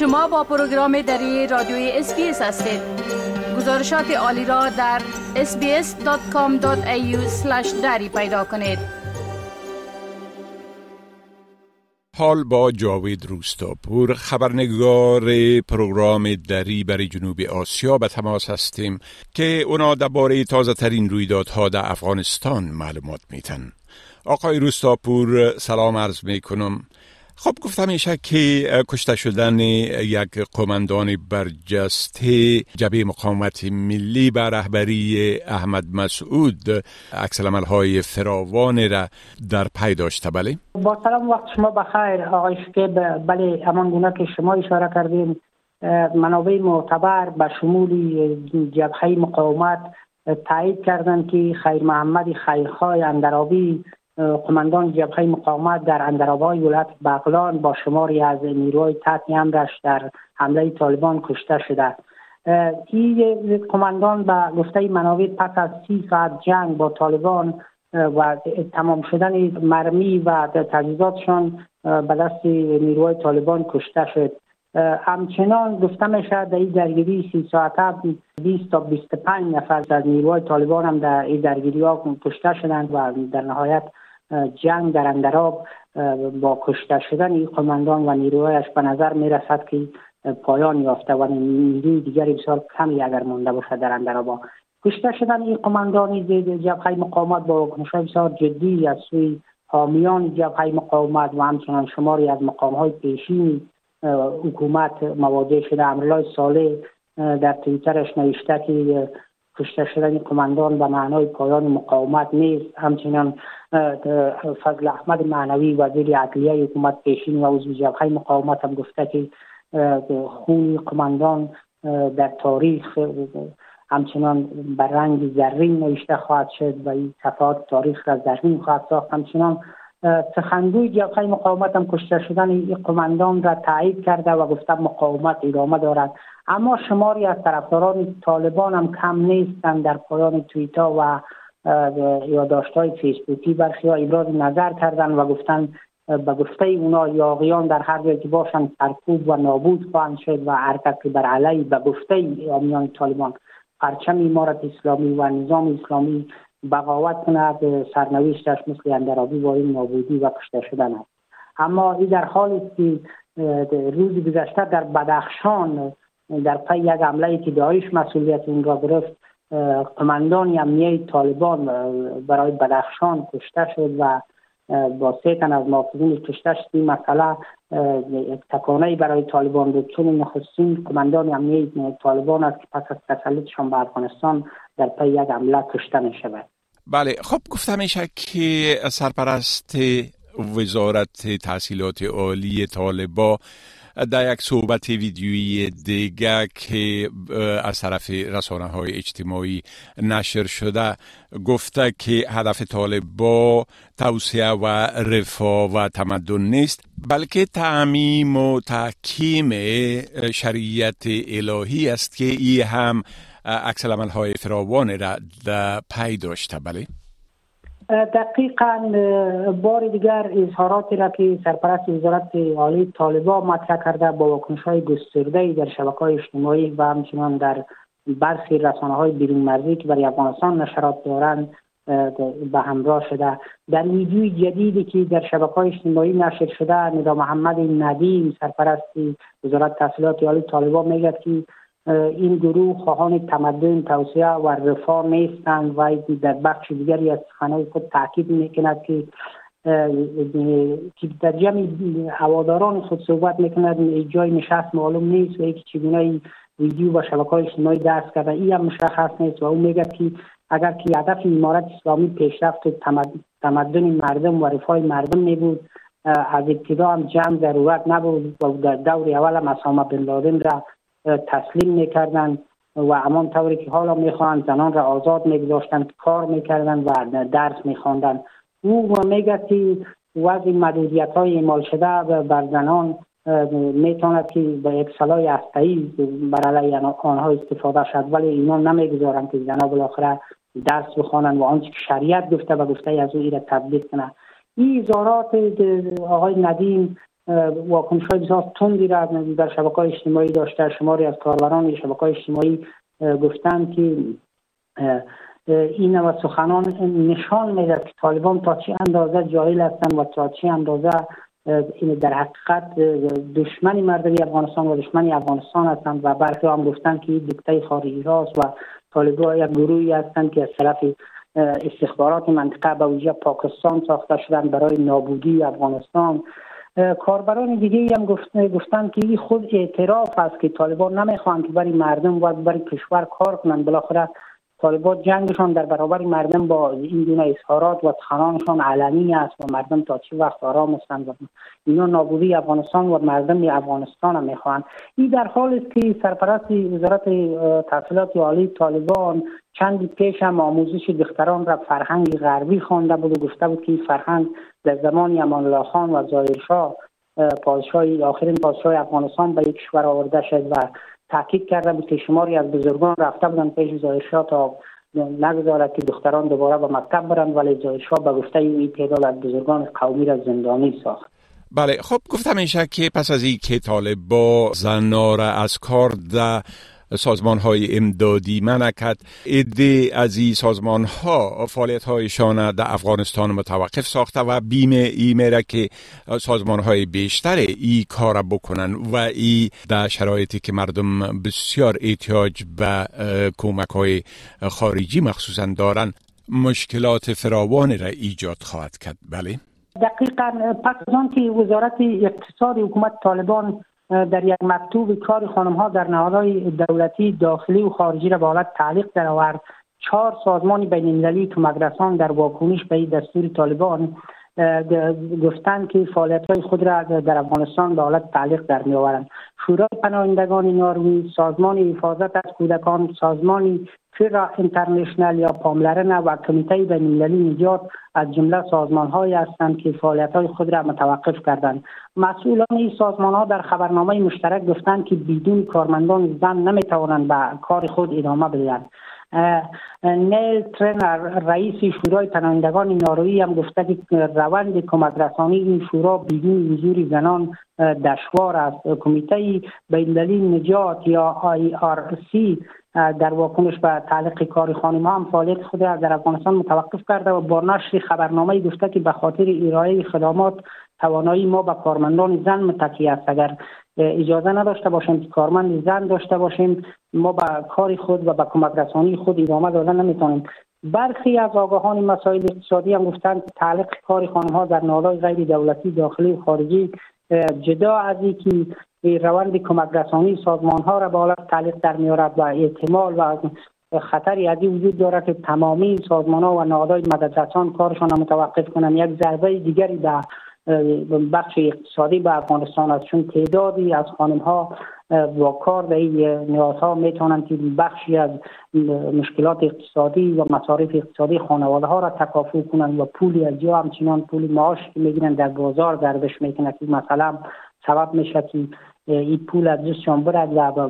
شما با پروگرام دری رادیوی SBS هستید. گزارشات عالی را در sbs.com.au دری پیدا کنید. حال با جاوید روستاپور خبرنگار پروگرام دری برای جنوب آسیا به تماس هستیم که اونا درباره تازه ترین رویدادها در افغانستان معلومات میتن آقای روستاپور سلام عرض می کنم خب گفتم میشه که کشته شدن یک قماندان برجسته جبه مقاومت ملی به رهبری احمد مسعود عکس های فراوان را در پی داشته بله؟ با سلام وقت شما بخیر آقای شکیب بله همان گونه که شما اشاره کردین منابع معتبر به شمول جبهه مقاومت تایید کردند که خیر محمد خیرخواه اندرابی قماندان جبهه مقاومت در اندرابای ولایت بغلان با شماری از نیروهای تحت امرش در حمله طالبان کشته شده این قماندان به گفته منابع پس از سی ساعت جنگ با طالبان و تمام شدن مرمی و تجهیزاتشان به دست نیروهای طالبان کشته شد. همچنان گفته میشه در این درگیری سی ساعته 20 تا 25 نفر از نیروهای طالبان هم در این درگیری ها کشته شدند و در نهایت جنگ در اندراب با کشته شدن این قماندان و نیروهایش به نظر می رسد که پایان یافته و نیروی دیگری بسیار کمی اگر مونده باشد در اندراب. کشته شدن این قماندان جبهه مقاومت با واکنش بسیار جدی از سوی حامیان جبهه مقاومت و همچنان شماری از مقام های پیشین حکومت مواجه شده. امرالله صالح در تویترش نوشته که کشته شدن قماندان به معنای پایان مقاومت نیست. همچنان فضل احمد معنوی وزیر عدلیه حکومت پیشین و عضو جبهه مقاومت هم گفته که خون قماندان در تاریخ همچنان بر رنگ زرین نوشته خواهد شد و این صفحات تاریخ را زرین خواهد ساخت. همچنان سخنگوی جبهه مقاومت هم کشته شدن این قماندان را تایید کرده و گفته مقاومت ادامه دارد. اما شماری از طرفداران طالبان هم کم نیستند در پایان تویتا و یادداشت های فیسبوکی. برخی ها ابراز نظر کردند و گفتن به گفته اونا یاغیان در هر جایی که باشند سرکوب و نابود خواهند شد و هر کسی بر علیه به گفته آمیان طالبان پرچم امارت اسلامی و نظام اسلامی بغاوت کند سرنوشتش مثل اندرابی با این نابودی و کشته شدن است. اما این در حالی که روز گذشته در بدخشان در پی یک حمله که داعش مسئولیت این را گرفت قماندان امنیه طالبان برای بدخشان کشته شد و با سه تن از محافظین کشته شد. این مسئله تکانه برای طالبان بود. چون نخستین قماندان امنیه طالبان است که پس از تسلطشان به افغانستان در پی یک حمله کشته می شود بله خب گفته میشه که سرپرست وزارت تحصیلات عالی طالبا در یک صحبت ویدیویی دیگه که از طرف رسانه های اجتماعی نشر شده گفته که هدف طالبا توسعه و رفاه و تمدن نیست بلکه تعمیم و تحکیم شریعت الهی است که ای هم عکس های فراوان را پی داشته. بله؟ دقیقا بار دیگر اظهاراتی را که سرپرست وزارت عالی طالبا مطرح کرده با واکنش های گسترده در شبکه های اجتماعی و همچنان در برخی رسانه های بیرون مرزی که برای افغانستان نشرات دارند به همراه شده. در ویدیوی جدیدی که در شبکه های اجتماعی نشر شده ندا محمد ندیم سرپرست وزارت تحصیلات عالی طالبا میگه که این گروه خواهان تمدن توسعه و رفاه نیستند و در بخش دیگری از سخنهای خود تاکید می‌کند که که در جمع هواداران خود صحبت می‌کند جای نشست معلوم نیست و یکی چگونه ویدیو و شبکه های اجتماعی دست کرده این هم مشخص نیست و او میگه که اگر که هدف امارت اسلامی پیشرفت تمدن مردم و رفاه مردم می بود از ابتدا هم جمع ضرورت نبود و در دور اول هم اسامه بن لادن را تسلیم می‌کردند و همان طوری که حالا می‌خواهند زنان را آزاد میگذاشتند کار می‌کردند و درس میخواندند. او میگه که وضع مدودیت های اعمال شده بر زنان می‌تواند که به یک سلای هسته‌ای بر علیه آنها استفاده شد ولی اینا نمی‌گذارند که زنها بالاخره درس بخوانند و آنچه که شریعت گفته و گفته از او را تطبیق کنند این اظهارات آقای ندیم واکنش های بسیار تندی را در شبکه های اجتماعی داشته شماری از کاربران شبکه های اجتماعی گفتند که این و سخنان نشان میده که طالبان تا چه اندازه جاهل هستند و تا چه اندازه در حقیقت دشمنی مردمی افغانستان و دشمنی افغانستان هستند و برخی هم گفتند که دکته خارجی راست و طالبان یک گروهی هستند که از طرف استخبارات منطقه به ویژه پاکستان ساخته شدن برای نابودی افغانستان. کاربران دیگه هم گفتن که این خود اعتراف است که طالبان نمی‌خوان که برای مردم و برای کشور کار کنند. بالاخره طالبان جنگشان در برابر مردم با این گونه اظهارات و تخنانشان علنی است و مردم تا چه وقت آرام هستند اینا نابودی افغانستان و مردم افغانستان هم می‌خوان این در حال است که سرپرست وزارت تحصیلات عالی طالبان چندی پیش هم آموزش دختران را فرهنگ غربی خوانده بود و گفته بود که این فرهنگ در زمان امان الله خان و ظاهرشاه پادشاه آخرین پادشاه افغانستان به یک کشور آورده شد و تاکید کرده بود که شماری از بزرگان رفته بودن پیش ظاهرشاه تا نگذارد که دختران دوباره به مکتب برند ولی ظاهرشاه به گفته این تعداد از بزرگان قومی را زندانی ساخت. بله خب گفتم میشه که پس از این که طالب زنها را از کار ده سازمان های امدادی منکت ایده از این سازمان ها فعالیت هایشان در افغانستان متوقف ساخته و بیمه ای میره که سازمان های بیشتر ای کار بکنن و ای در شرایطی که مردم بسیار احتیاج به کمک های خارجی مخصوصا دارن مشکلات فراوان را ایجاد خواهد کرد. بله. دقیقا پس از که وزارت اقتصاد حکومت طالبان در یک مکتوب کار خانم ها در نهادهای دولتی داخلی و خارجی را به حالت تعلیق درآورد. چهار سازمان بین المللی کمک در واکنش به دستور طالبان گفتند که فعالیت های خود را در افغانستان به حالت تعلیق در می آورند شورای پناهندگان ناروی سازمان حفاظت از کودکان سازمان فیرا انترنشنل یا پاملرن و کمیته بین المللی نجات از جمله سازمان هایی هستند که فعالیت های خود را متوقف کردند. مسئولان این سازمان ها در خبرنامه مشترک گفتند که بدون کارمندان زن نمی توانند به کار خود ادامه بدهند. نیل ترنر رئیس شورای پناهندگان ناروی هم گفته که روند کمک رسانی این شورا بدون حضور زنان دشوار است کمیته بین نجات یا آی آر سی در واکنش به تعلیق کار خانم هم فعالیت خود در افغانستان متوقف کرده و با نشر خبرنامه گفته که به خاطر ارائه خدمات توانایی ما به کارمندان زن متکی است. اگر اجازه نداشته باشیم که کارمند زن داشته باشیم ما به کار خود و به کمک رسانی خود ادامه دادن نمی‌تونیم. برخی از آگاهان مسائل اقتصادی هم گفتند که تعلیق کار خانم ها در نهادهای غیر دولتی داخلی و خارجی جدا از اینکه روند کمک رسانی سازمان ها را به حالت تعلیق در میارد و احتمال و خطری ازی وجود دارد که تمامی سازمان ها و نهادهای مددرسان کارشان را متوقف کنند. یک ضربه دیگری به بخش اقتصادی به افغانستان است چون تعدادی از خانم ها با کار در این نیازها می‌تونند که بخشی از مشکلات اقتصادی و مصارف اقتصادی خانواده ها را تکافو کنند و پولی از جا همچنان پول معاش که می‌گیرند در بازار گردش می‌کنند که مثلا سبب میشه که این پول از جستشان برد و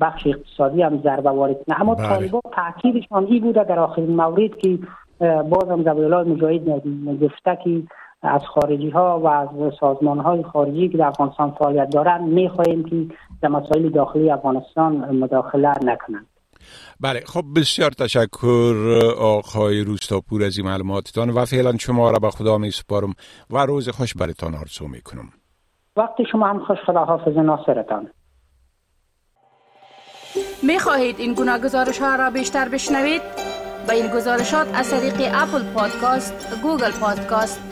بخش اقتصادی هم ضربه وارد کنه اما بله. طالبان تاکیدشان این بوده در آخرین مورد که باز هم زبیالله مجاهد گفته که از خارجی ها و از سازمان های خارجی که در افغانستان فعالیت دارند می‌خواهیم که در مسائل داخلی افغانستان مداخله نکنند. بله خب بسیار تشکر آقای روستاپور از این معلوماتتان و فعلا شما را به خدا می سپارم و روز خوش برتان آرزو می کنم وقتی شما هم خوش خدا حافظ ناصرتان. می خواهید این گونه گزارش ها را بیشتر بشنوید؟ به این گزارشات از طریق Apple Podcast، Google Podcast،